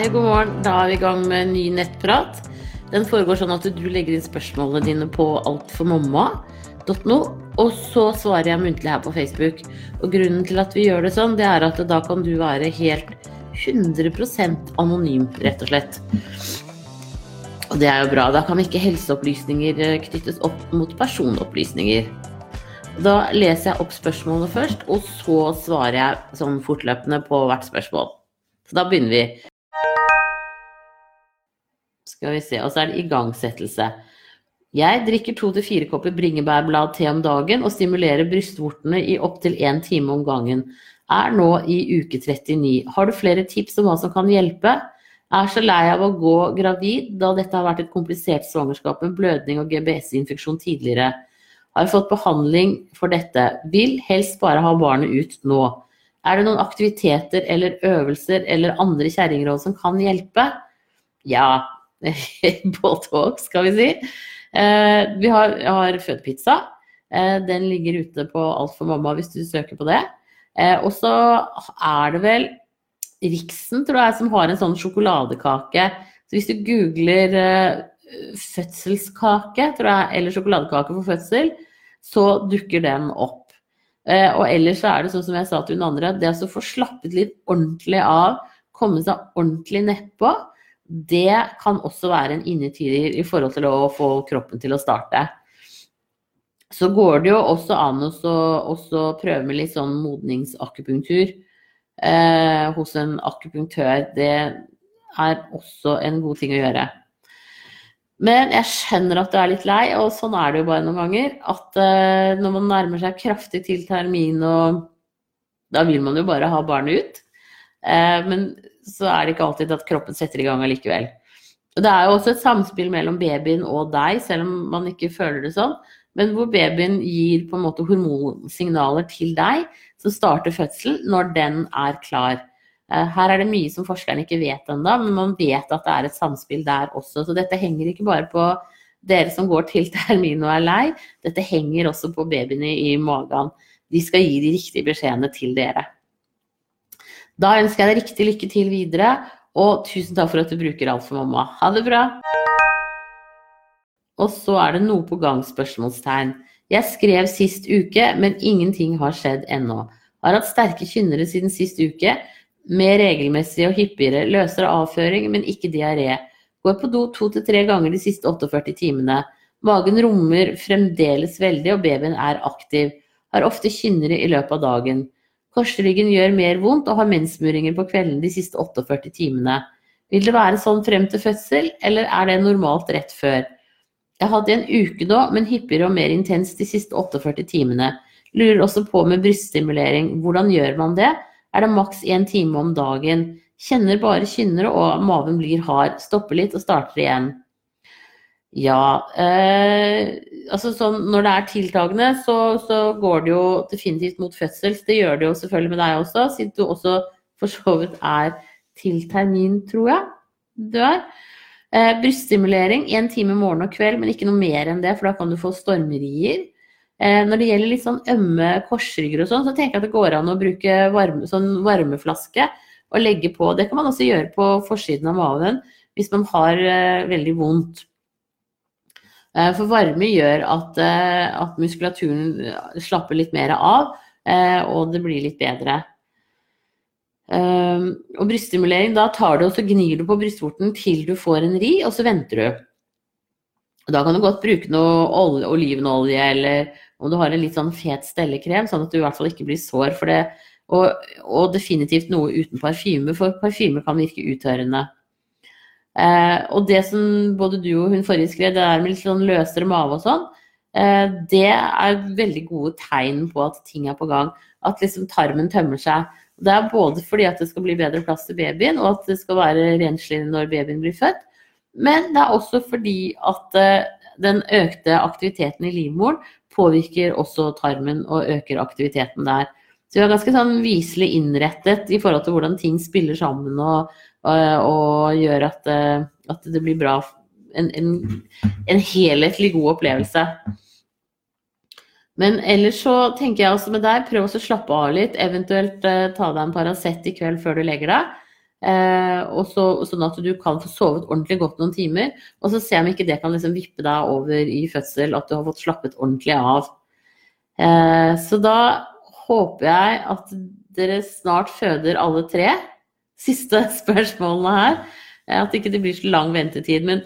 Hei og god morgen. Da er vi i gang med en ny nettprat. Den foregår sånn at du legger inn spørsmålene dine på altformamma.no, og så svarer jeg muntlig her på Facebook. Og grunnen til at vi gjør det sånn, det er at da kan du være helt 100% anonym, rett og slett. Og det er jo bra. Da kan ikke helseopplysninger eh, knyttes opp mot personopplysninger. Da leser jeg opp spørsmålene først, og så svarer jeg sånn fortløpende på hvert spørsmål. Så da begynner vi. Skal vi se. Og så er det igangsettelse. Jeg drikker to til fire kopper bringebærblad-te om dagen og stimulerer brystvortene i opptil én time om gangen. Er nå i uke 39. Har du flere tips om hva som kan hjelpe? Er så lei av å gå gravid, da dette har vært et komplisert svangerskap med blødning og GBS-infeksjon tidligere. Har fått behandling for dette. Vil helst bare ha barnet ut nå. Er det noen aktiviteter eller øvelser eller andre kjerringråd som kan hjelpe? Ja, òg, skal vi si. Eh, vi har, har fødepizza. Eh, den ligger ute på Alt for mamma hvis du søker på det. Eh, og så er det vel Riksen, tror jeg, som har en sånn sjokoladekake. Så hvis du googler fødselskake, tror jeg, eller sjokoladekake for fødsel, så dukker den opp. Og ellers så er det sånn som jeg sa til hun andre, det å få slappet litt ordentlig av, komme seg ordentlig nedpå, det kan også være en innetider i forhold til å få kroppen til å starte. Så går det jo også an å prøve med litt sånn modningsakupunktur eh, hos en akupunktør. Det er også en god ting å gjøre. Men jeg skjønner at du er litt lei, og sånn er det jo bare noen ganger. At eh, når man nærmer seg kraftig til termin, og da vil man jo bare ha barnet ut. Eh, men så er det ikke alltid at kroppen setter i gang allikevel. Og det er jo også et samspill mellom babyen og deg, selv om man ikke føler det sånn. Men hvor babyen gir på en måte hormonsignaler til deg så starter fødselen, når den er klar. Eh, her er det mye som forskerne ikke vet ennå, men man vet at det er et samspill der også. Så dette henger ikke bare på dere som går til termin og er lei, dette henger også på babyene i magen. De skal gi de riktige beskjedene til dere. Da ønsker jeg deg riktig lykke til videre, og tusen takk for at du bruker alt for mamma. Ha det bra! Og så er det noe på gang? spørsmålstegn. Jeg skrev sist uke, men ingenting har skjedd ennå. Har hatt sterke kynnere siden sist uke, mer regelmessig og hyppigere. løsere avføring, men ikke diaré. Går på do to til tre ganger de siste 48 timene. Magen rommer fremdeles veldig, og babyen er aktiv. Har ofte kynnere i løpet av dagen. Korsryggen gjør mer vondt og har mensmuringer på kvelden de siste 48 timene. Vil det være sånn frem til fødsel, eller er det normalt rett før? Jeg hadde en uke nå, men hyppigere og mer intenst de siste 48 timene. Lurer også på med bryststimulering. Hvordan gjør man det? Er det maks én time om dagen? Kjenner bare kynnere og maven blir hard. Stopper litt og starter igjen. Ja. Eh, altså sånn, når det er tiltagende, så, så, går det jo definitivt mot fødsels. Det gjør det jo selvfølgelig med deg også, siden du også for så vidt er til termin, tror jeg du er. Eh, bryststimulering én time morgen og kveld, men ikke noe mer enn det, for da kan du få stormerier. Eh, når det gjelder litt sånn ømme korsrygger og sånn, så tenker jeg at det går an å bruke varme, sånn varmeflaske og legge på. Det kan man også gjøre på forsiden av maven hvis man har eh, veldig vondt. Eh, for varme gjør at, eh, at, muskulaturen slapper litt mer av, eh, og det blir litt bedre. Og bryststimulering, da tar du og så gnir du på brystvorten til du får en ri, og så venter du. Da kan du godt bruke noe olivenolje, eller om du har en litt sånn fet stellekrem, sånn at du i hvert fall ikke blir sår for det. Og, og definitivt noe uten parfyme, for parfyme kan virke uttørrende. Eh, og det som både du og hun forrige skrev, det der med litt sånn løsere mage og sånn, eh, det er veldig gode tegn på at ting er på gang. At liksom tarmen tømmer seg. Det er både fordi at det skal bli bedre plass til babyen, og at det skal være renslig når babyen blir født. Men det er også fordi at eh, den økte aktiviteten i livmoren påvirker også tarmen og øker aktiviteten der. Så vi er ganske sånn viselig innrettet i forhold til hvordan ting spiller sammen og og gjør at, eh, at det blir bra. En, en, en, helhetlig god opplevelse. Men ellers så tenker jeg også med deg, prøv å slappe av litt. Eventuelt eh, ta deg en Paracet i kveld før du legger deg. Eh, og så, sånn at du kan få sovet ordentlig godt noen timer. Og så se om ikke det kan liksom vippe deg over i fødsel, at du har fått slappet ordentlig av. Eh, så da håper jeg at dere snart føder alle tre. Siste spørsmålene her. At ikke det blir så lang ventetid. Men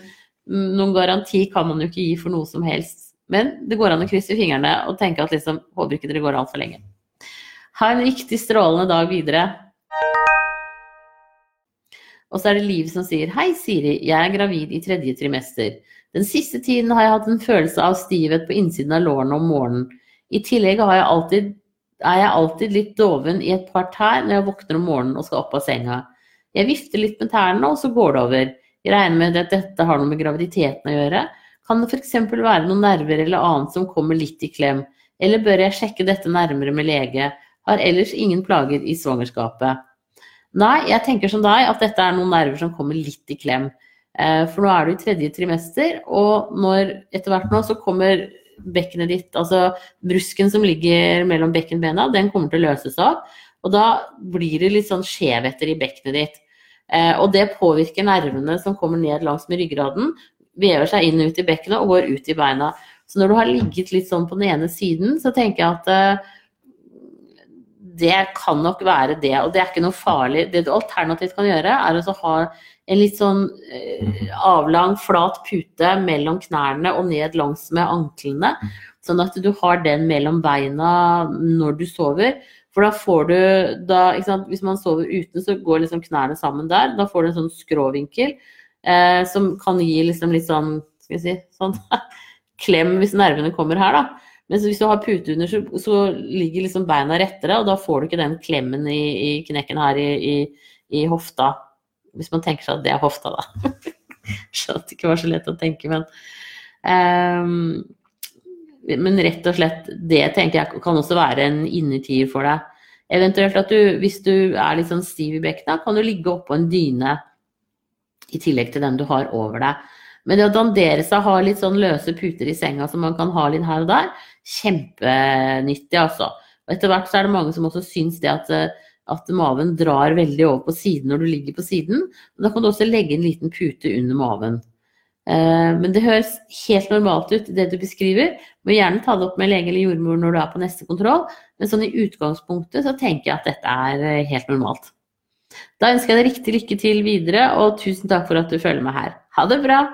noen garanti kan man jo ikke gi for noe som helst. Men det går an å krysse fingrene og tenke at liksom, håper ikke dere går altfor lenge. Ha en riktig strålende dag videre. Og så er det Liv som sier Hei, Siri. Jeg er gravid i tredje trimester. Den siste tiden har jeg hatt en følelse av stivhet på innsiden av lårene om morgenen. I tillegg har jeg alltid, er jeg alltid litt doven i et par tær når jeg våkner om morgenen og skal opp av senga. Jeg vifter litt med tærne, og så går det over. Jeg regner med at dette har noe med graviditeten å gjøre. Kan det f.eks. være noen nerver eller annet som kommer litt i klem? Eller bør jeg sjekke dette nærmere med lege? Har ellers ingen plager i svangerskapet. Nei, jeg tenker som deg at dette er noen nerver som kommer litt i klem. Eh, for nå er du i tredje trimester, og når etter hvert nå så kommer bekkenet ditt, altså brusken som ligger mellom bekkenbena, den kommer til å løses opp. Og da blir det litt sånn skjevheter i bekkenet ditt. Eh, og det påvirker nervene som kommer ned langs med ryggraden, vever seg inn og ut i bekkenet og går ut i beina. Så når du har ligget litt sånn på den ene siden, så tenker jeg at eh, det kan nok være det, og det er ikke noe farlig. Det du alternativt kan gjøre, er å ha en litt sånn eh, avlang, flat pute mellom knærne og ned langs med anklene. Sånn at du har den mellom beina når du sover. For da får du da, Hvis man sover uten, så går liksom knærne sammen der. Da får du en sånn skråvinkel eh, som kan gi liksom litt sånn Skal vi si sånn klem hvis nervene kommer her, da. Men hvis du har pute under, så, så, ligger liksom beina rettere, og da får du ikke den klemmen i, i knekken her i, i, i, hofta. Hvis man tenker seg at det er hofta, da. Skjønner at det ikke var så lett å tenke, men um, Men rett og slett, det tenker jeg kan også være en innertier for deg. Eventuelt at du, hvis du er litt sånn stiv i bekkenet, kan du ligge oppå en dyne i tillegg til den du har over deg. Men det å dandere seg, ha litt sånn løse puter i senga som man kan ha litt her og der, kjempenyttig, altså. Og etter hvert så er det mange som også syns det at, at maven drar veldig over på siden når du ligger på siden. Da kan du også legge en liten pute under maven. Eh, men det høres helt normalt ut, det du beskriver. Må gjerne ta det opp med lege eller jordmor når du er på neste kontroll, men sånn i utgangspunktet så tenker jeg at dette er eh, helt normalt. Da ønsker jeg deg riktig lykke til videre, og tusen takk for at du følger med her. Ha det bra!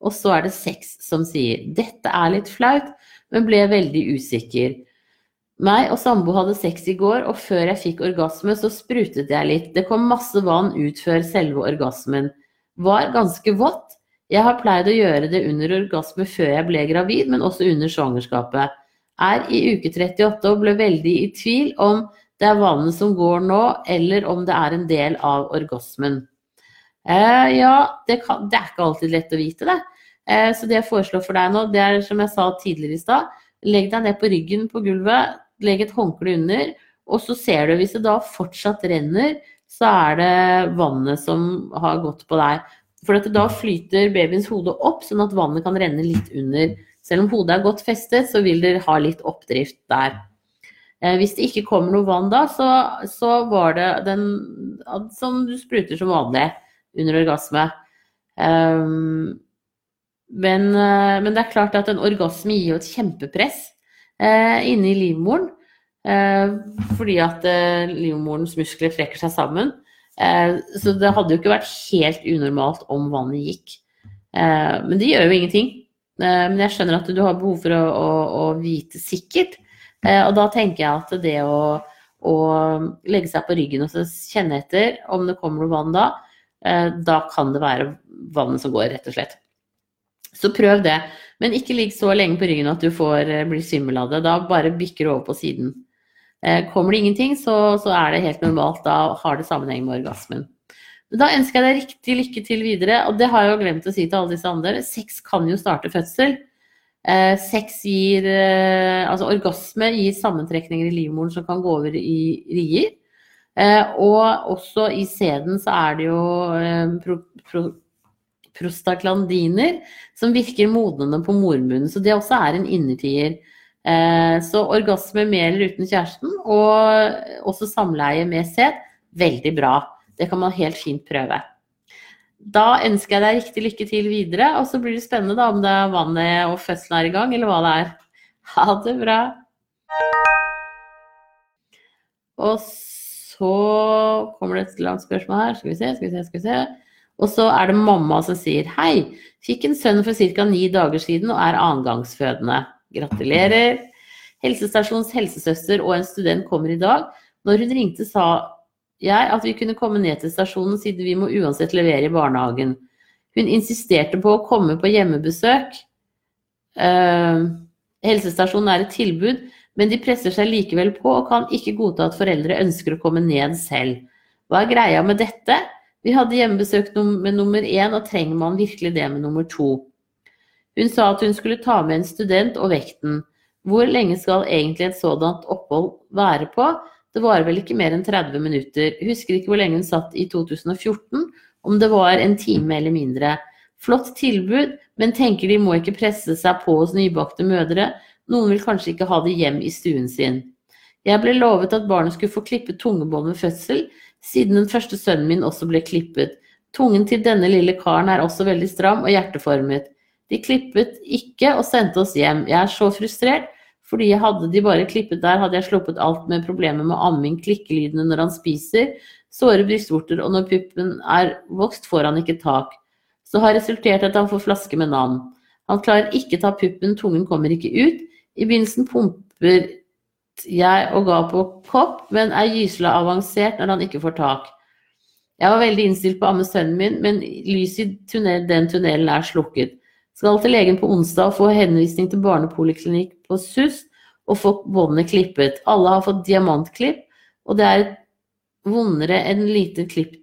Og så er det sex som sier dette er litt flaut, men ble veldig usikker. Meg og sambo hadde sex i går, og før jeg fikk orgasme, så sprutet jeg litt. Det kom masse vann ut før selve orgasmen. Var ganske vått. Jeg har pleid å gjøre det under orgasme før jeg ble gravid, men også under svangerskapet. Er i uke 38 og ble veldig i tvil om det er vannet som går nå, eller om det er en del av orgasmen. Eh, ja, det, kan, det, er ikke alltid lett å vite, det. Eh, så det jeg foreslår for deg nå, det er som jeg sa tidligere i stad, legg deg ned på ryggen på gulvet, legg et håndkle under, og så ser du hvis det da fortsatt renner, så er det vannet som har gått på deg. For da flyter babyens hode opp, sånn at vannet kan renne litt under. Selv om hodet er godt festet, så vil dere ha litt oppdrift der. Eh, hvis det ikke kommer noe vann da, så, så var det den som du spruter som vanlig under orgasme. Um, men, uh, men, det er klart at en orgasme gir jo et kjempepress uh, inne i livmoren. Uh, fordi at livmorens muskler trekker seg sammen. så det hadde jo ikke vært helt unormalt om vannet gikk. men det gjør jo ingenting. men jeg skjønner at du har behov for å, å, å vite sikkert. og da tenker jeg at det å, å legge seg på ryggen og kjenne etter om det kommer noe vann da, Eh, da kan det være vannet som går, rett og slett. Så prøv det. Men ikke ligg så lenge på ryggen at du får eh, bli svimmel av det. Da bare bikker du over på siden. Eh, kommer det ingenting, så, så, er det helt normalt. Da har det sammenheng med orgasmen. Da ønsker jeg deg riktig lykke til videre. Og det har jeg jo glemt å si til alle disse andre. Sex kan jo starte fødsel. Eh, sex gir Altså orgasme gir sammentrekninger i livmoren som kan gå over i rier. Og også i sæden så er det jo prostaglandiner som virker modnende på mormunnen. Så det også er en innertier. Eh, så orgasme med eller uten kjæresten, og også samleie med sæd, veldig bra. Det kan man helt fint prøve. Da ønsker jeg deg riktig lykke til videre, og så blir det spennende da om det er vannet og fødselen er i gang, eller hva det er. Ha det bra. Og så kommer det et langt spørsmål her. Skal vi se, skal vi se, skal vi se. Og så er det mamma som sier hei. Fikk en sønn for ca. ni dager siden og er annengangsfødende. Gratulerer. Helsestasjons helsesøster og en student kommer i dag. Når hun ringte, sa jeg at vi kunne komme ned til stasjonen siden vi må uansett levere i barnehagen. Hun insisterte på å komme på hjemmebesøk. Uh, helsestasjonen er et tilbud, men de presser seg likevel på og kan ikke godta at foreldre ønsker å komme ned selv. Hva er greia med dette? Vi hadde hjemmebesøk med nummer én, og trenger man virkelig det med nummer to? Hun sa at hun skulle ta med en student og vekten. Hvor lenge skal egentlig et sådant opphold være på? Det varer vel ikke mer enn 30 minutter. Husker ikke hvor lenge hun satt i 2014, om det var en time eller mindre. Flott tilbud, men tenker de må ikke presse seg på hos nybakte mødre. Noen vil kanskje ikke ha det hjem i stuen sin. Jeg ble lovet at barnet skulle få klippet tungebånd ved fødsel, siden den første sønnen min også ble klippet. Tungen til denne lille karen er også veldig stram og hjerteformet. De klippet ikke og sendte oss hjem. Jeg er så frustrert, fordi hadde de bare klippet der, hadde jeg sluppet alt med problemer med amming, klikkelydene når han spiser, såre brystvorter, og når puppen er vokst, får han ikke tak. Så har resultert at han får flaske med navn. Han klarer ikke ta puppen, tungen kommer ikke ut. I begynnelsen pumper jeg og ga på kopp, men er gysla avansert når han ikke får tak. Jeg var veldig innstilt på å amme sønnen min, men lyset i tunnel, den tunnelen er slukket. Skal til legen på onsdag og få henvisning til barnepoliklinikk på SUS og få båndet klippet. Alle har fått diamantklipp, og det er vondere enn lite klipp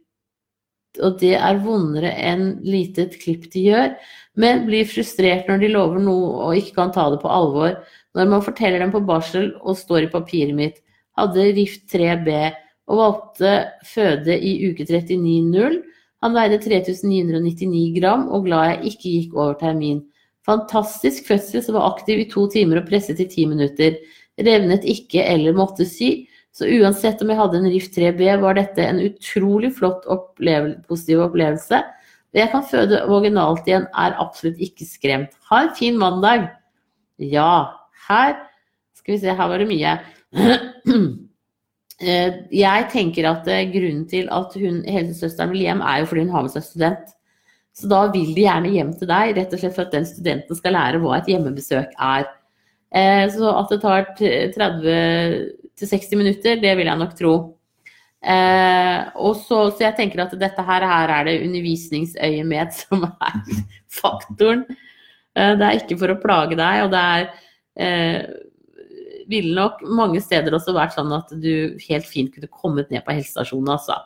og det er vondere enn lite klipp de gjør, men blir frustrert når de lover noe og ikke kan ta det på alvor. Når man forteller dem på barsel og står i papiret mitt, hadde Rift 3B og valgte føde i uke 39,0. Han veide 3999 gram og glad jeg ikke gikk over termin. Fantastisk fødsel som var aktiv i to timer og presset i ti minutter. Revnet ikke eller måtte sy. Så uansett om jeg hadde en Rift 3B, var dette en utrolig flott opplevelse, positiv opplevelse. Det Jeg kan føde vaginalt igjen, er absolutt ikke skremt. Ha en fin mandag! Ja, her Skal vi se, her var det mye. Eh, jeg tenker at eh, grunnen til at hun, helsesøsteren vil hjem, er jo fordi hun har med seg student. Så da vil de gjerne hjem til deg, rett og slett for at den studenten skal lære hva et hjemmebesøk er. Eh, så at det tar 30-60 minutter, det vil jeg nok tro. og så, så jeg tenker at dette her, her er det undervisningsøyemed som er faktoren. det er ikke for å plage deg, og det er eh, ville nok mange steder også vært sånn at du helt fint kunne kommet ned på helsestasjonen, altså.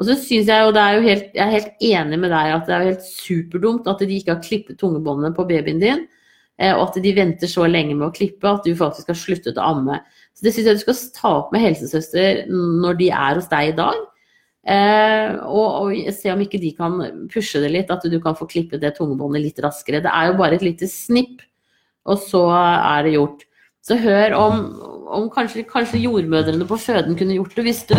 Og så syns jeg jo det er jo helt, jeg er helt enig med deg at det er jo helt superdumt at de ikke har klippet tungebåndene på babyen din, eh, og at de venter så lenge med å klippe at du faktisk har sluttet å amme. Så det syns jeg du skal ta opp med helsesøster når de er hos deg i dag. Eh, og, og, se om ikke de kan pushe det litt, at du kan få klippet det tungebåndet litt raskere. Det er jo bare et lite snipp og så er det gjort. Så hør om, om kanskje, kanskje, jordmødrene på føden kunne gjort det, hvis du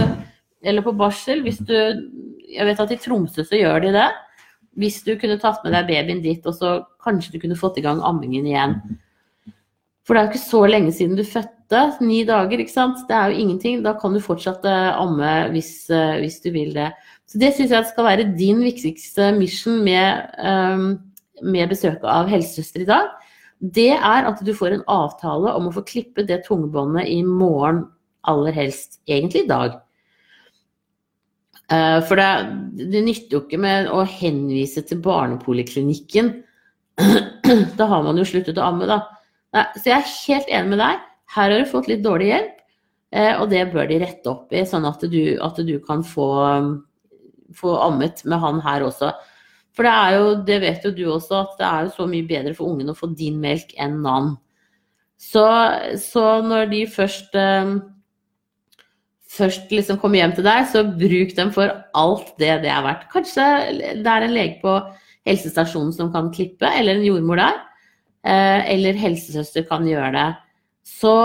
Eller på barsel, hvis du Jeg vet at i Tromsø så gjør de det. Hvis du kunne tatt med deg babyen dit, og så kanskje du kunne fått i gang ammingen igjen. For det er jo ikke så lenge siden du fødte. Ni dager, ikke sant. Det er jo ingenting. Da kan du fortsatt uh, amme hvis, uh, hvis, du vil det. Så det syns jeg skal være din viktigste mission med, um, med besøket av helsesøster i dag det er at du får en avtale om å få klippet det tungebåndet i morgen, aller helst egentlig i dag. Eh, for det, det nytter jo ikke med å henvise til barnepoliklinikken. Da har man jo sluttet å amme, da. Så jeg er helt enig med deg. Her har du fått litt dårlig hjelp, eh, og det bør de rette opp i, sånn at du, at du kan få, få ammet med han her også. For det er jo, det vet jo du også, at det er jo så mye bedre for ungen å få din melk enn nan. Så, så, når de først eh, først liksom kommer hjem til deg, så bruk dem for alt det det er verdt. Kanskje det er en lege på helsestasjonen som kan klippe, eller en jordmor der. Eh, eller helsesøster kan gjøre det. Så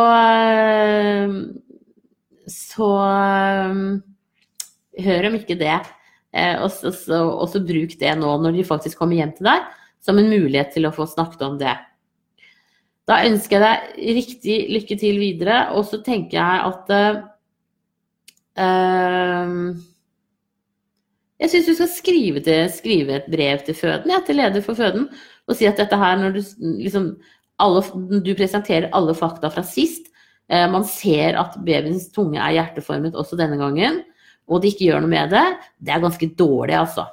Så hør om ikke det. Så, og så bruk det nå når de faktisk kommer hjem til deg, som en mulighet til å få snakket om det. Da ønsker jeg deg riktig lykke til videre, og så tenker jeg at uh, Jeg syns du skal skrive, til, skrive, et brev til føden, ja, til leder for føden, og si at dette her når du liksom alle, Du presenterer alle fakta fra sist. Uh, man ser at babyens tunge er hjerteformet også denne gangen, og de ikke gjør noe med det. Det er ganske dårlig, altså.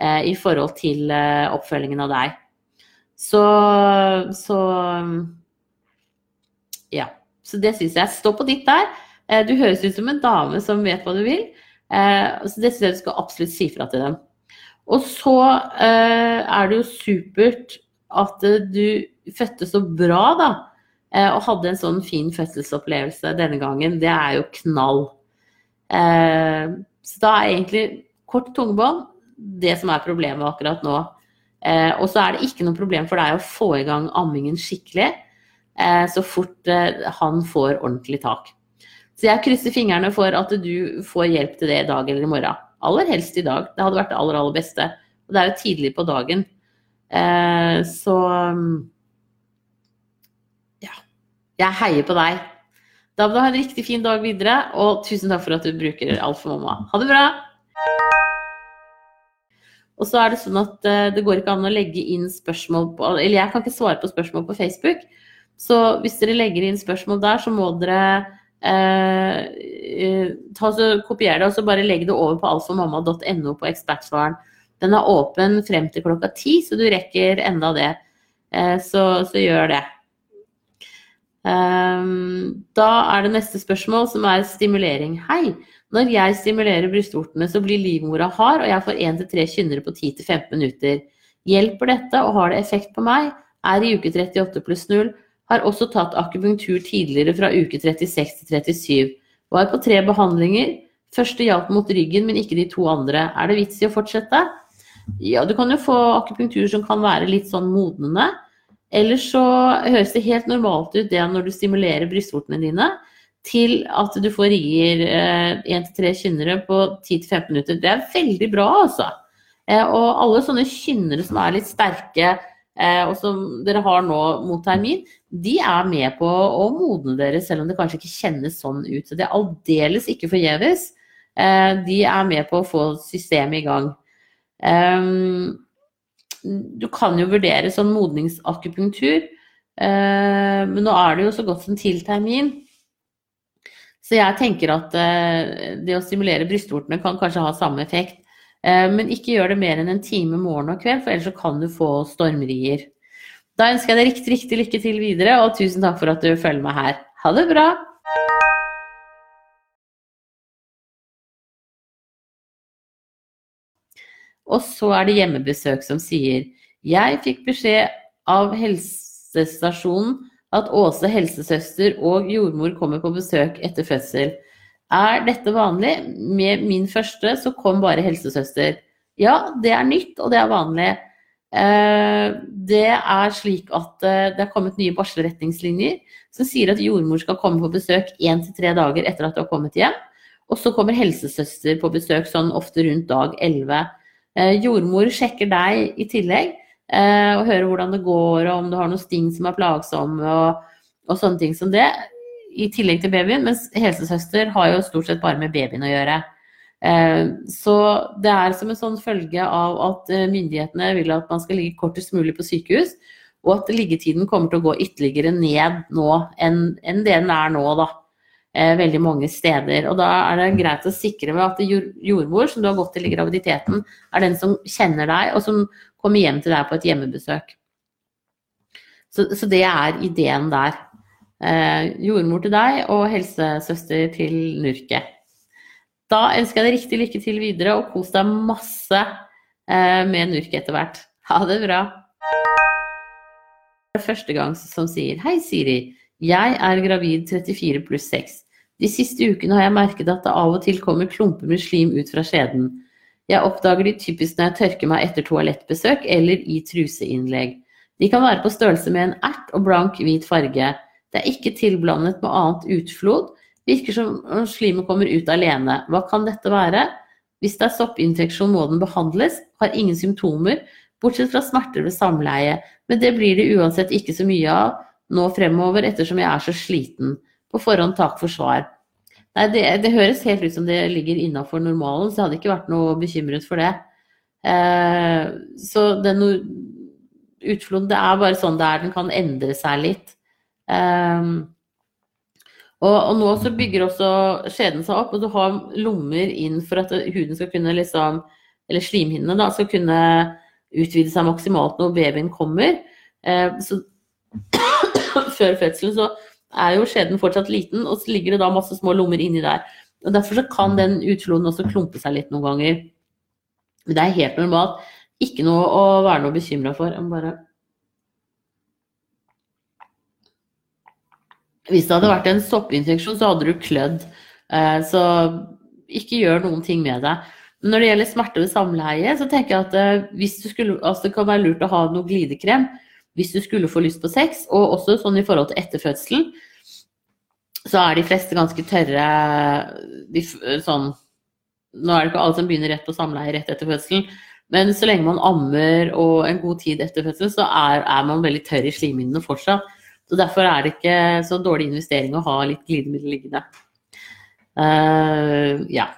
Uh, I forhold til oppfølgingen av deg. Så, så ja. Så det syns jeg. Stå på ditt der. Eh, du høres ut som en dame som vet hva du vil. Eh, så det syns jeg du skal absolutt si fra til dem. Og så eh, er det jo supert at du fødte så bra, da. Og hadde en sånn fin fødselsopplevelse denne gangen. Det er jo knall. Så da er egentlig kort tungebånd det som er problemet akkurat nå. Og så er det ikke noe problem for deg å få i gang ammingen skikkelig. Eh, så fort eh, han får ordentlig tak. Så jeg krysser fingrene for at du får hjelp til det i dag eller i morgen. Aller helst i dag. Det hadde vært det aller, aller beste. Og det er jo tidlig på dagen. Eh, så ja. Jeg heier på deg. Da må du ha en riktig fin dag videre, og tusen takk for at du bruker Alt for mamma. Ha det bra! Og så er det sånn at det går ikke an å legge inn spørsmål på Eller jeg kan ikke svare på spørsmål på Facebook. Så hvis dere legger inn spørsmål der, så må dere eh, eh ta så kopiere det og så bare legge det over på alfamamma.no på ekspertsvaren. Den er åpen frem til klokka ti, så du rekker enda det. Eh, så, så, gjør det. Um, da er det neste spørsmål, som er stimulering. Hei, når jeg stimulerer brystvortene, så blir livmora hard, og jeg får 1-3 kynnere på 10-15 minutter. Hjelper dette, og har det effekt på meg? Er i uke 38 pluss 0 har også tatt akupunktur tidligere fra uke 36 til 37. Var på tre behandlinger. Første hjalp mot ryggen, men ikke de to andre. Er det vits i å fortsette? Ja, du kan jo få akupunktur som kan være litt sånn modnende. Eller så høres det helt normalt ut det når du stimulerer brystvortene dine, til at du får rier én eh, til tre kynnere på 10-15 minutter. Det er veldig bra, altså. Eh, og alle sånne kynnere som er litt sterke, Eh, og som dere har nå mot termin, de er med på å modne dere, selv om det kanskje ikke kjennes sånn ut. Så det er aldeles ikke forgjeves. De er med på å få systemet i gang. Du kan jo vurdere sånn modningsakupunktur, eh, men nå er det jo så godt som til termin. Så jeg tenker at eh, det å stimulere brystvortene kan kanskje ha samme effekt. Eh, men ikke gjør det mer enn en time morgen og kveld, for ellers så kan du få stormrier. Da ønsker jeg deg riktig, riktig lykke til videre, og tusen takk for at du følger meg her. Ha det bra! Og så er det hjemmebesøk som sier Jeg fikk beskjed av helsestasjonen at Åse helsesøster og jordmor kommer på besøk etter fødsel. Er dette vanlig? Med min første så kom bare helsesøster. Ja, det er nytt, og det er vanlig. Eh, det er slik at eh, det er kommet nye barselretningslinjer som sier at jordmor skal komme på besøk én til tre dager etter at du har kommet hjem. Og så kommer helsesøster på besøk sånn ofte rundt dag 11. Eh, jordmor sjekker deg i tillegg og hører hvordan det går, og om du har noen sting som er plagsomme og, og sånne ting som det i tillegg til babyen, mens helsesøster har jo stort sett bare med babyen å gjøre. Eh, så det er som en sånn følge av at eh, myndighetene vil at man skal ligge kortest mulig på sykehus, og at liggetiden kommer til å gå ytterligere ned nå enn det den er nå, da. Eh, veldig mange steder. Og da er det greit å sikre at jordmor som du har gått til i graviditeten, er den som kjenner deg, og som kommer hjem til deg på et hjemmebesøk. Så, så det er ideen der eh, jordmor til deg og helsesøster til Nurket. Da ønsker jeg deg riktig lykke til videre, og kos deg masse eh, med Nurket etter hvert. Ha det bra. Første gang som sier Hei, Siri. Jeg er gravid 34 pluss 6. De siste ukene har jeg merket at det av og til kommer klumper med slim ut fra skjeden. Jeg oppdager de typisk når jeg tørker meg etter toalettbesøk eller i truseinnlegg. De kan være på størrelse med en ert og blank hvit farge. Det er ikke tilblandet med annet utflod. Virker som om slimet kommer ut alene. Hva kan dette være? Hvis det er soppinfeksjon, må den behandles. Har ingen symptomer, bortsett fra smerter ved samleie. Men det blir det uansett ikke så mye av nå fremover, ettersom jeg er så sliten. På forhånd takk for svar. Nei, det, det høres helt ut som det ligger innafor normalen, så jeg hadde ikke vært noe bekymret for det. Eh, så den utfloden, det er bare sånn det er. Den kan endre seg litt. Eh, og, og, nå så bygger også skjeden seg opp, og du har lommer inn for at huden skal kunne liksom Eller slimhinnene da, skal kunne utvide seg maksimalt når babyen kommer. Eh, så før fødselen så er jo skjeden fortsatt liten, og så ligger det da masse små lommer inni der. Og Derfor så kan den utfloden også klumpe seg litt noen ganger. Men det er helt normalt. Ikke noe å være noe bekymra for. Bare... Hvis det hadde vært en soppinfeksjon, så hadde du klødd. Eh, så ikke gjør noen ting med det. Når det gjelder smerte ved samleie, så tenker jeg at eh, hvis du skulle, altså det kan være lurt å ha noe glidekrem hvis du skulle få lyst på sex, og også sånn i forhold til etterfødselen, så er de fleste ganske tørre de, sånn Nå er det ikke alle som begynner rett på samleie rett etter fødselen, men så lenge man ammer og en god tid etter fødselen, så er, er man veldig tørr i slimhinnene fortsatt. Så derfor er det ikke så dårlig investering å ha litt glidemiddel liggende. Uh, ja.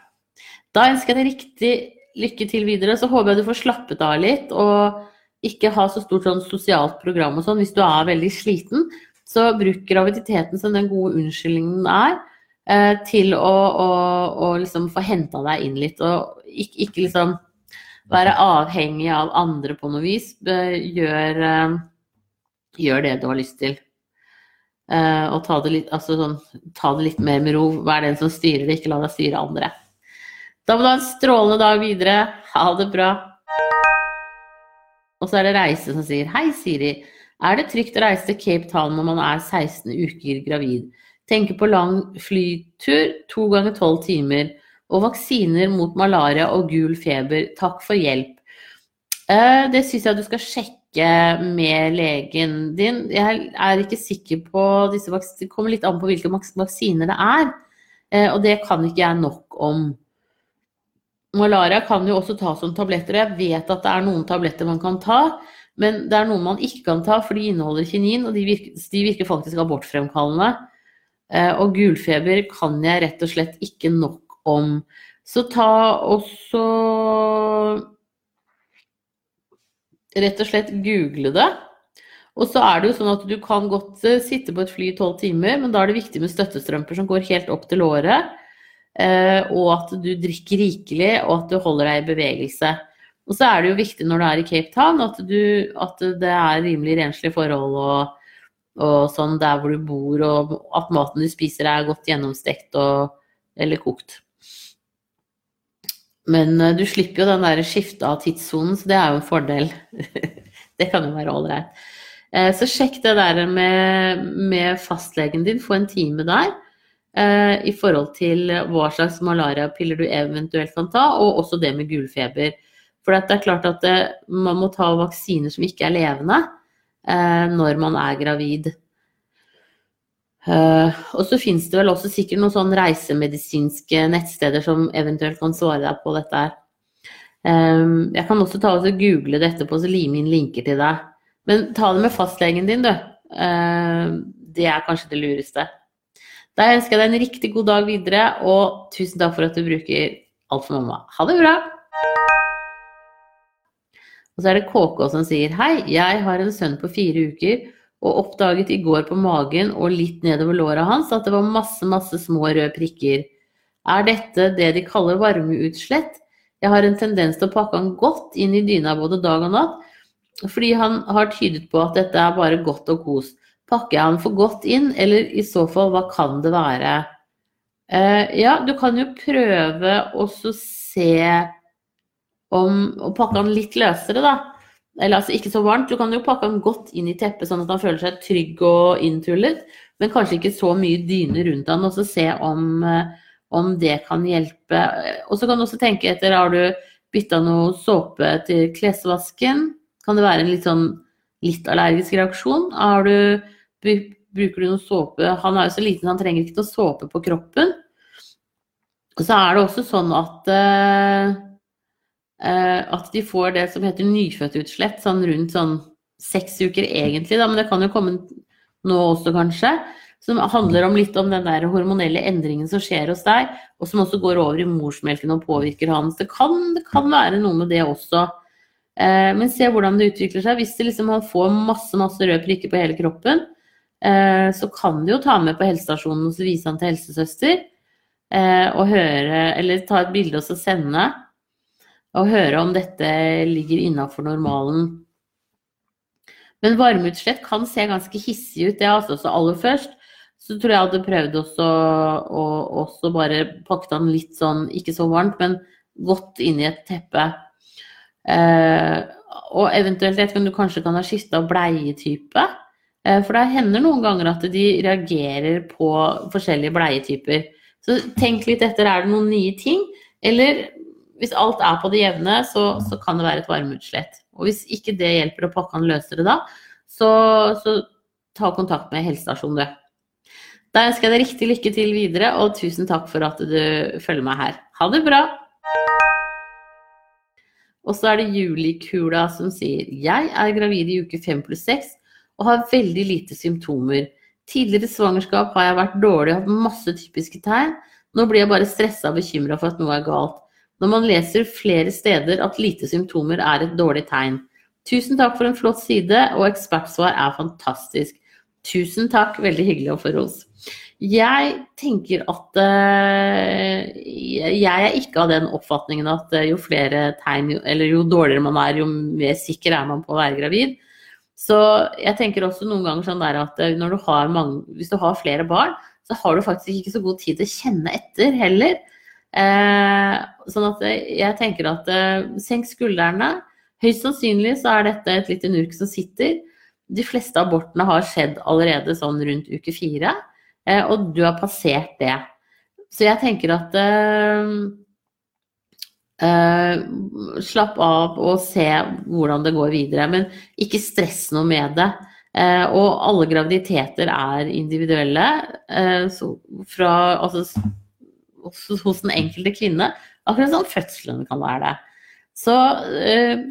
Da ønsker jeg deg riktig lykke til videre. Så håper jeg du får slappet av litt. og ikke ha så stort sånn sosialt program og sånn. Hvis du er veldig sliten, så bruk graviditeten som den gode unnskyldningen er, eh, til å, å, å liksom få henta deg inn litt. Og ikke, ikke, liksom være avhengig av andre på noe vis. Gjør, eh, gjør det du har lyst til. Uh, og ta det, litt, altså sånn, ta det, litt, mer med ro. Vær den som styrer det, ikke la deg styre andre. Da må du ha en strålende dag videre. Ha det bra. Og så er det Reise som sier Hei, Siri. Er det trygt å reise til Cape Town når man er 16 uker gravid? Tenker på lang flytur, to ganger tolv timer. Og vaksiner mot malaria og gul feber. Takk for hjelp. Eh, det syns jeg du skal sjekke med legen din. Jeg er ikke sikker på disse vaksinene. Det kommer litt an på hvilke vaksiner det er. Eh, og det kan ikke jeg nok om. Malaria kan jo også tas som tabletter. og Jeg vet at det er noen tabletter man kan ta, men det er noen man ikke kan ta, for de inneholder kinin, og de virker, de virker faktisk abortfremkallende. Eh, og gulfeber kan jeg rett og slett ikke nok om. Så ta også Rett og slett google det. Og så er det jo sånn at du kan godt eh, sitte på et fly i tolv timer, men da er det viktig med støttestrømper som går helt opp til låret. Eh, og at du drikker rikelig, og at du holder deg i bevegelse. Og så er det jo viktig når du er i Cape Town, at, du, at det er rimelig renslige forhold og, og, sånn der hvor du bor, og at maten du spiser er godt gjennomstekt og, eller kokt. Men eh, du slipper jo den der skiftet av tidssonen, så det er jo en fordel. det kan jo være ålreit. Eh, så sjekk det der med, med fastlegen din, få en time der. Eh, i forhold til hva slags malariapiller du eventuelt kan ta, og også det med gulfeber. For det er klart at eh, man må ta vaksiner som ikke er levende eh, når man er gravid. og så finnes det vel også sikkert noen sånn reisemedisinske nettsteder som eventuelt kan svare deg på dette her. jeg kan også ta og google det etterpå og lime inn linker til deg. Men ta det med fastlegen din, du. det er kanskje det lureste. Da ønsker jeg deg en riktig god dag videre, og tusen takk for at du bruker Alt for mamma. Ha det bra! Og så er det KK som sier Hei, jeg har en sønn på fire uker og oppdaget i går på magen og litt nedover låra hans at det var masse, masse små røde prikker. Er dette det de kaller varmeutslett? Jeg har en tendens til å pakke han godt inn i dyna både dag og natt, fordi han har tydet på at dette er bare godt og kos. Pakker jeg den for godt inn, eller i så fall, hva kan det være? Uh, ja, du kan jo prøve å se om Å pakke den litt løsere, da. Eller altså ikke så varmt. Du kan jo pakke den godt inn i teppet, sånn at han føler seg trygg og inntullet. Men kanskje ikke så mye dyne rundt han, og så se om, uh, om det kan hjelpe. Og så kan du også tenke etter, har du bytta noe såpe til klesvasken? Kan det være en litt sånn litt allergisk reaksjon? Har du bruker du noe såpe Han er jo så liten, han trenger ikke noe såpe på kroppen. Og så er det også sånn at uh, uh, at de får det som heter nyfødtutslett sånn rundt sånn seks uker egentlig, da, men det kan jo komme nå også, kanskje. Som handler om litt om den der hormonelle endringen som skjer hos deg, og som også går over i morsmelken og påvirker hans. Det kan, det kan være noe med det også. Eh, men se hvordan det utvikler seg. Hvis det liksom, han får masse masse røde prikker på hele kroppen, så kan du jo ta med på helsestasjonen og så vise han til helsesøster. Eh, og høre, eller ta et bilde og så sende. Og høre om dette ligger innafor normalen. Men varmeutslett kan se ganske hissig ut, det altså. Så aller først så tror jeg jeg hadde prøvd også å også bare pakke den litt sånn, ikke så varmt, men godt inn i et teppe. Eh, og eventuelt, jeg vet ikke om du kanskje kan ha skifta bleietype. Eh, for det hender noen ganger at de reagerer på forskjellige bleietyper. Så tenk litt etter, er det noen nye ting? Eller hvis alt er på det jevne, så, så kan det være et varmeutslett. Og hvis ikke det hjelper å pakke han løsere da, så, så ta kontakt med helsestasjonen, du. Da ønsker jeg deg riktig lykke til videre, og tusen takk for at du følger meg her. Ha det bra! Og så er det Julikula som sier Jeg er gravid i uke 5 pluss 6 og har veldig lite symptomer. Tidligere svangerskap har jeg vært dårlig og hatt masse typiske tegn. Nå blir jeg bare stressa og bekymra for at noe er galt. Når man leser flere steder at lite symptomer er et dårlig tegn. Tusen takk for en flott side, og ekspertsvar er fantastisk. Tusen takk, veldig hyggelig å få ros. Jeg tenker at uh, jeg er ikke av den oppfatningen at uh, jo flere tegn, eller jo dårligere man er, jo mer sikker er man på å være gravid. Så jeg tenker også noen ganger sånn der at uh, du mange, hvis du har flere barn, så har du faktisk ikke så god tid til å kjenne etter heller. sånn at jeg tenker at senk skuldrene. Høyst sannsynlig så er dette et lite nurk som sitter de fleste abortene har skjedd allerede sånn rundt uke fire, eh, og du har passert det. Så jeg tenker at uh, uh, Slapp av og se hvordan det går videre, men ikke stress noe med det. Uh, og alle graviditeter er individuelle fra, altså, hos den enkelte kvinne, akkurat som fødselen kan være det. Så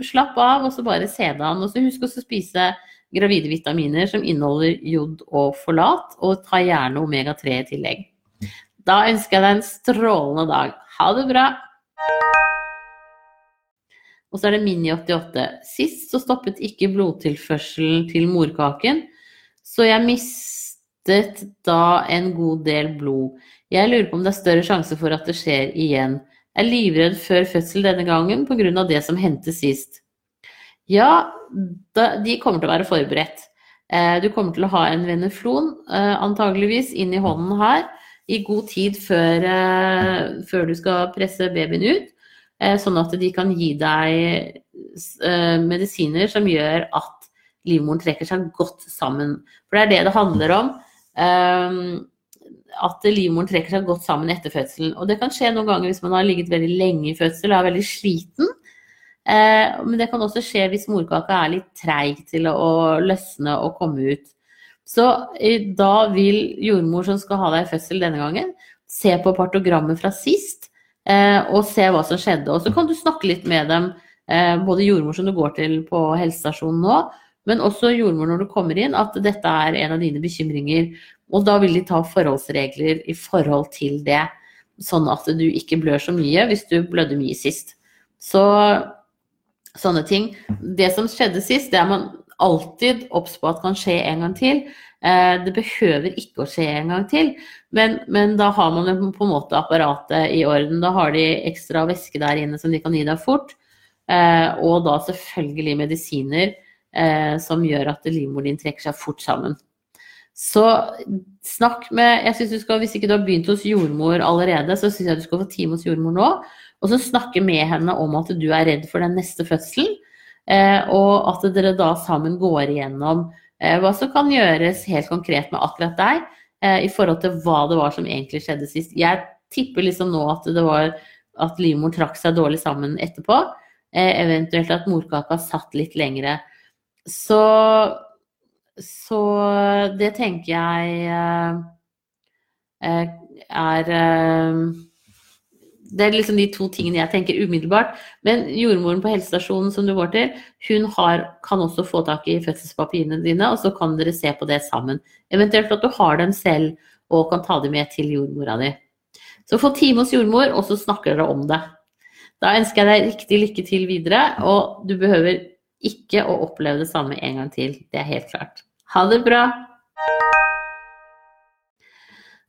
slapp av, og så bare se det an. Og så husk også å spise gravide vitaminer som inneholder jod og folat, og ta gjerne omega-3 i tillegg. Da ønsker jeg deg en strålende dag. Ha det bra! Og så er det Mini88. Sist så stoppet ikke blodtilførselen til morkaken, så jeg mistet da en god del blod. Jeg lurer på om det er større sjanse for at det skjer igjen. Jeg er livredd før fødsel denne gangen pga. det som hendte sist. Ja, de kommer til å være forberedt. Eh, du kommer til å ha en veneflon eh, antageligvis inn i hånden her i god tid før, eh, før, du skal presse babyen ut. Sånn at de kan gi deg medisiner som gjør at livmoren trekker seg godt sammen. For det er det det handler om. At livmoren trekker seg godt sammen etter fødselen. Og det kan skje noen ganger hvis man har ligget veldig lenge i fødsel og er veldig sliten. Eh, men det kan også skje hvis morkaka er litt treig til å løsne og komme ut. Så da vil jordmor som skal ha deg i fødsel denne gangen, se på partogrammet fra sist eh, og se hva som skjedde. Og så kan du snakke litt med dem, eh, både jordmor som du går til på helsestasjonen nå, men også jordmor når du kommer inn, at dette er en av dine bekymringer. Og da vil de ta forholdsregler i forhold til det, sånn at du ikke blør så mye hvis du blødde mye sist. Så sånne ting. Det som skjedde sist, det er man alltid obs på at kan skje en gang til. Eh, det behøver ikke å skje en gang til, men, men, da har man på en måte apparatet i orden. Da har de ekstra væske der inne som de kan gi deg fort. Eh, og da selvfølgelig medisiner eh, som gjør at livmoren din trekker seg fort sammen. Så snakk med jeg synes du skal, Hvis ikke du har begynt hos jordmor allerede, så syns jeg du skal få time hos jordmor nå. Og så snakke med henne om at du er redd for den neste fødselen. Eh, og at dere da sammen går igjennom eh, hva som kan gjøres helt konkret med akkurat deg i forhold til hva det var som egentlig skjedde sist. Jeg tipper liksom nå at det var at livmor trakk seg dårlig sammen etterpå. eventuelt at morkaka satt litt lengre. Så Så det tenker jeg eh, eh, er eh, Det er liksom de to tingene jeg tenker umiddelbart. Men jordmoren på helsestasjonen som du går til, hun har, kan også få tak i fødselspapirene dine, og så kan dere se på det sammen. Eventuelt at du har dem selv og kan ta dem med til jordmora di. Så få time hos jordmor, og så snakker dere om det. Da ønsker jeg deg riktig lykke til videre, og du behøver ikke å oppleve det samme en gang til. Det er helt klart. Ha det bra!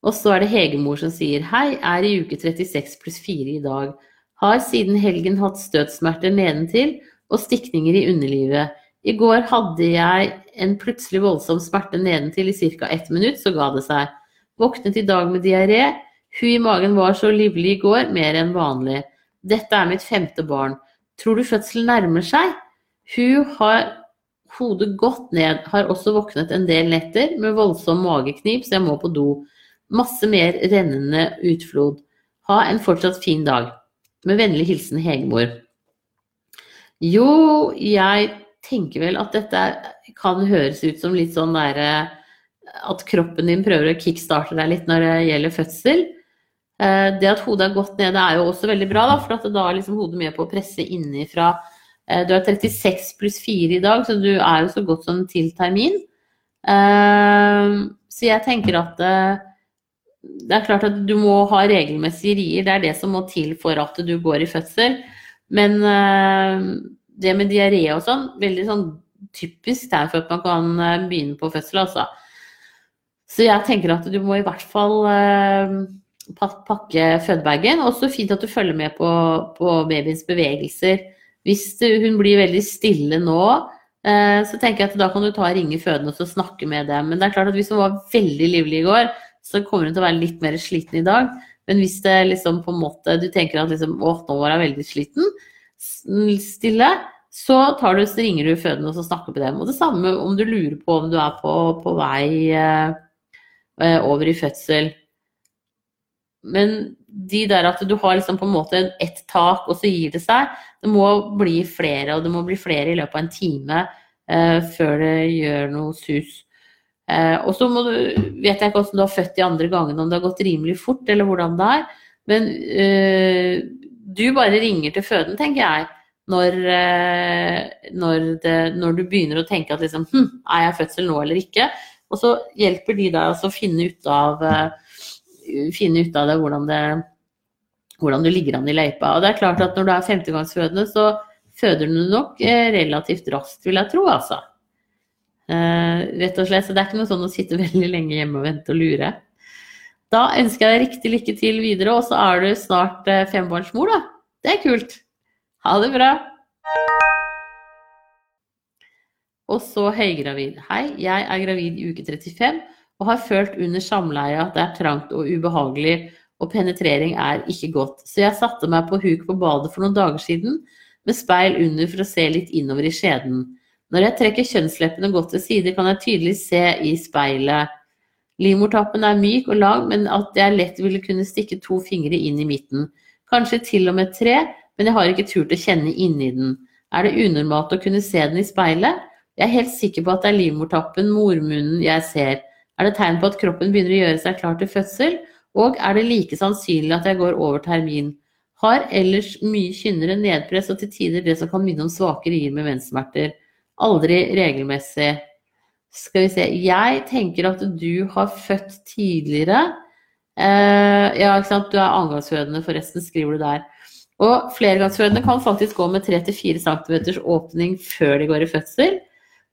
Og så er det Hegemor som sier hei, er i uke 36 pluss 4 i dag. Har siden helgen hatt støtsmerter nedentil og stikninger i underlivet. I går hadde jeg en plutselig voldsom smerte nedentil i ca. ett minutt, så ga det seg. Våknet i dag med diaré. Hun i magen var så livlig i går, mer enn vanlig. Dette er mitt femte barn. Tror du fødselen nærmer seg? Hun har hodet godt ned, har også våknet en del netter med voldsom mageknip, så jeg må på do. Masse mer rennende utflod. Ha en fortsatt fin dag. Med vennlig hilsen Hegemor. Jo, jeg tenker vel at dette kan høres ut som litt sånn derre At kroppen din prøver å kickstarte deg litt når det gjelder fødsel. Eh, det at hodet er godt nede er jo også veldig bra, da, for da er liksom hodet med på å presse innifra. Eh, du er 36 pluss 4 i dag, så du er jo så godt som til termin. Eh, så jeg tenker at det er klart at du må ha regelmessige rier. Det er det som må til for at du går i fødsel. Men det med diaré og sånn, veldig sånn typisk tegn for at man kan begynne på fødsel, altså. Så jeg tenker at du må i hvert fall pakke fødebagen. Og så fint at du følger med på, på babyens bevegelser. Hvis hun blir veldig stille nå, eh, så tenker jeg at da kan du ta og ringe fødende og snakke med dem. Men det er klart at hvis hun var veldig livlig i går, så kommer hun til å være litt mer sliten i dag. Men hvis det liksom på en måte, du tenker at liksom, å, nå var hun veldig sliten, stille, så, du, så ringer du fødende og snakker med dem. Og det samme om du lurer på om du er på, på vei eh, eh over i fødsel. Men de der at du har liksom på en måte ett tak, og så gir det seg. Det må bli flere, og det må bli flere i løpet av en time eh, før det gjør noe sus. Eh, og så vet jeg ikke hvordan du har født de andre gangene, om det har gått rimelig fort, eller hvordan det er. Men eh, du bare ringer til føden, tenker jeg. Når, eh, når, det, når, du begynner å tenke at liksom hm, Er jeg fødsel nå eller ikke? Og så hjelper de deg å finne ut av eh, finne ut av det hvordan, det, hvordan du ligger an i løypa. Og det er klart at når du er femtegangsfødende, så føder du nok eh, relativt raskt, vil jeg tro, altså. Eh, rett og slett. Så det er ikke noe sånn å sitte veldig lenge hjemme og vente og lure. Da ønsker jeg deg riktig lykke til videre, og så er du snart uh, fembarnsmor, da. Det er kult. Ha det bra. Og så høygravid. Hei, jeg er gravid i uke 35 og har følt under samleie at det er trangt og ubehagelig, og penetrering er ikke godt. Så jeg satte meg på huk på badet for noen dager siden, med speil under for å se litt innover i skjeden. Når jeg trekker kjønnsleppene godt til side, kan jeg tydelig se i speilet. Livmortappen er myk og lang, men at jeg lett ville kunne stikke to fingre inn i midten. Kanskje til og med tre, men jeg har ikke turt å kjenne inni den. Er det unormalt å kunne se den i speilet? Jeg er helt sikker på at det er livmortappen, mormunnen, jeg ser. Er det tegn på at kroppen begynner å gjøre seg klar til fødsel? Og er det like sannsynlig at jeg går over termin? Har ellers mye kynnere nedpress og til tider det som kan minne om svake rier med menssmerter. Aldri regelmessig. Skal vi se Jeg tenker at du har født tidligere. Eh, ja, ikke sant. Du er annengangsfødende, forresten, skriver du der. Og flergangsfødende kan faktisk gå med 3-4 cm åpning før de går i fødsel.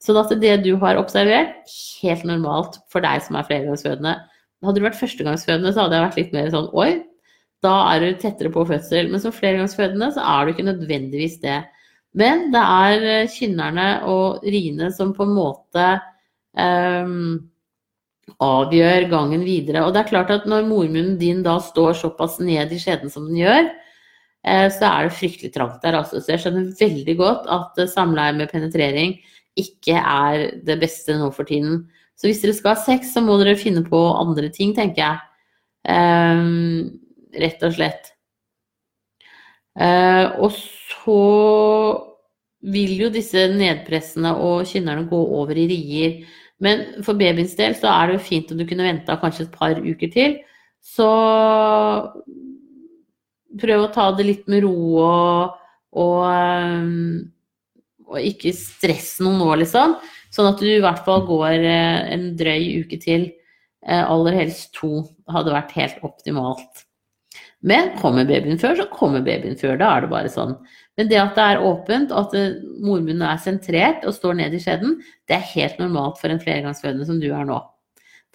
Sånn at det du har observert, helt normalt for deg som er flergangsfødende. Hadde du vært førstegangsfødende, så hadde jeg vært litt mer sånn oi, da er du tettere på fødsel. Men som flergangsfødende så er du ikke nødvendigvis det. Men det er eh, kynnerne og riene som på en måte um, avgjør gangen videre. Og det er klart at når mormunnen din da står såpass ned i skjeden som den gjør, eh, så er det fryktelig trangt der. Altså. Så jeg skjønner veldig godt at samleie med penetrering ikke er det beste nå for tiden. Så hvis dere skal ha sex, så må dere finne på andre ting, tenker jeg. Um, rett og slett. Uh, og så vil jo disse nedpressene og kynnerne gå over i rier. Men for babyens del så er det jo fint om du kunne venta kanskje et par uker til. Så prøv å ta det litt med ro og, og, eh, og ikke stress noe nå, liksom. Sånn at du i hvert fall går eh, en drøy uke til. Eh, aller helst to hadde vært helt optimalt. Men kommer babyen før, så kommer babyen før. Da er det bare sånn. Men det at det er åpent, og at mormunnen er sentrert og står ned i skjeden, det er helt normalt for en flergangsfødende som du er nå.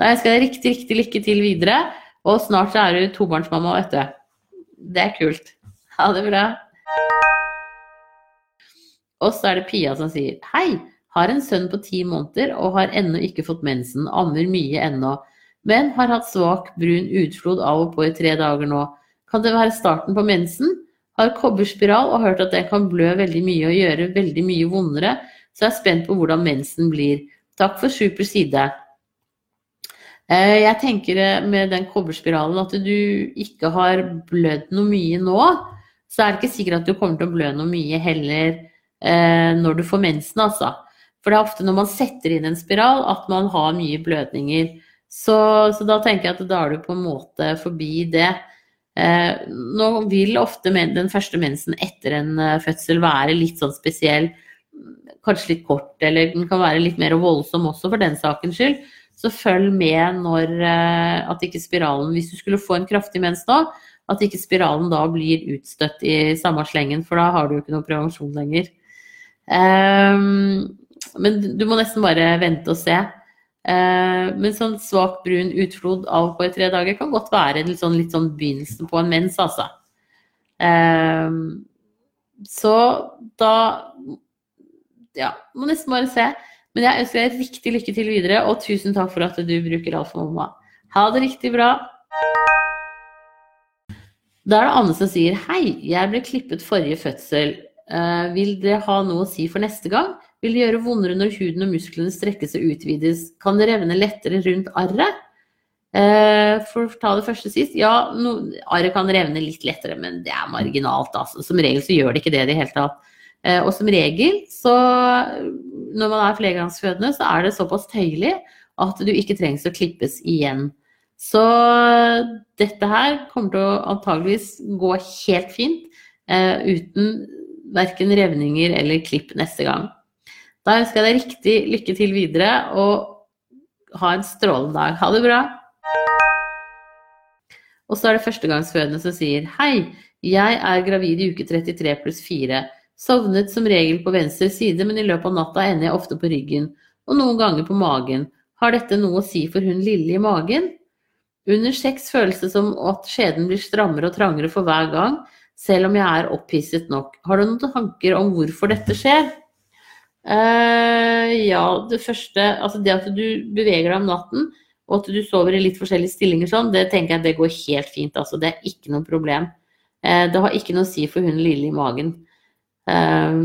Da ønsker jeg deg riktig, riktig lykke til videre, og snart så er du tobarnsmamma, vet du. Det er kult. Ha det bra. Og så er det Pia som sier Hei, har en sønn på ti måneder og har ennå ikke fått mensen. Ammer mye ennå. Men har hatt svak brun utflod av og på i tre dager nå. Kan det være starten på mensen? Har kobberspiral og hørt at det kan blø veldig mye og gjøre veldig mye vondere, så jeg er spent på hvordan mensen blir. Takk for super side. Eh, jeg tenker eh, med den kobberspiralen at du ikke har blødd noe mye nå, så er det ikke sikkert at du kommer til å blø noe mye heller eh, når du får mensen, altså. For det er ofte når man setter inn en spiral at man har mye blødninger. Så, så da tenker jeg at da er du på en måte forbi det. Nå vil ofte den første mensen etter en fødsel være litt sånn spesiell. Kanskje litt kort, eller den kan være litt mer voldsom også for den sakens skyld. Så følg med når eh, at ikke spiralen Hvis du skulle få en kraftig mens da, at ikke spiralen da blir utstøtt i samme slengen, for da har du jo ikke noe prevensjon lenger. Um, men du må nesten bare vente og se. Uh, men sånn svak brun utflod av på i tre dager kan godt være litt sånn, litt sånn begynnelsen på en mens, altså. Um, så da Ja, må nesten bare se. Men jeg ønsker deg riktig lykke til videre, og tusen takk for at du bruker Alfa Mamma. Ha det riktig bra. Da er det Anne som sier hei, jeg ble klippet forrige fødsel. Uh, vil det ha noe å si for neste gang? Vil det gjøre vondere når huden og musklene strekkes og utvides? Kan det revne lettere rundt arret? Eh, for å ta det første sist, ja, no, arret kan revne litt lettere, men det er marginalt. Altså. Som regel så gjør det ikke det i det hele tatt. Eh, og som regel så når man er flergangsfødende, så er det såpass tøyelig at du ikke trengs å klippes igjen. Så dette her kommer til å antageligvis gå helt fint eh, uten verken revninger eller klipp neste gang. Da ønsker jeg deg riktig lykke til videre, og ha en strålende dag. Ha det bra! Og så er det førstegangsfødende som sier Hei, jeg er gravid i uke 33 pluss 4. Sovnet som regel på venstre side, men i løpet av natta ender jeg ofte på ryggen, og noen ganger på magen. Har dette noe å si for hun lille i magen? Under sex føles det som at skjeden blir strammere og trangere for hver gang, selv om jeg er opphisset nok. Har du noen tanker om hvorfor dette skjer? Uh, ja, det første Altså det at du beveger deg om natten, og at du sover i litt forskjellige stillinger sånn, det tenker jeg det går helt fint. Altså, det er ikke noe problem. Uh, det har ikke noe å si for hun lille i magen. Uh,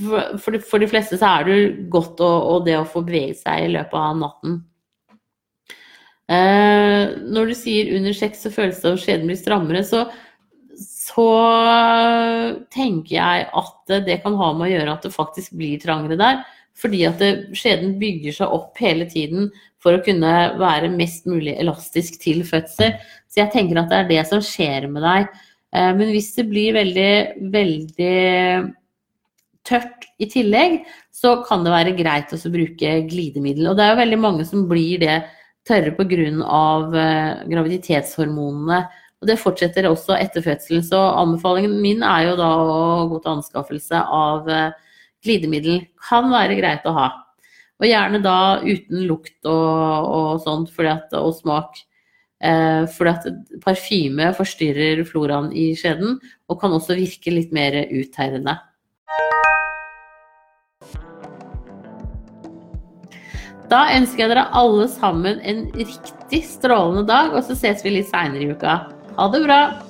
for de, for de fleste så er det godt å, og det å få beveget seg i løpet av natten. Når du sier under sex så føles det som skjeden blir strammere, så, så, tenker jeg at det kan ha med å gjøre at det faktisk blir trangere der. Fordi at skjeden bygger seg opp hele tiden for å kunne være mest mulig elastisk til fødsel. Så jeg tenker at det er det som skjer med deg. Eh, men hvis det blir veldig, veldig tørt i tillegg, så kan det være greit å bruke glidemiddel. Og det er jo veldig mange som blir det tørre pga. Eh, graviditetshormonene. Og det fortsetter også etter fødselen. Så anbefalingen min er jo da å gå til anskaffelse av eh, glidemiddel. Kan være greit å ha. Og gjerne da uten lukt og, og sånt at, og smak. Eh, fordi at parfyme forstyrrer floraen i skjeden, og kan også virke litt mer uttærende. Da ønsker jeg dere alle sammen en riktig strålende dag, og så ses vi litt seinere i uka. Ha det bra!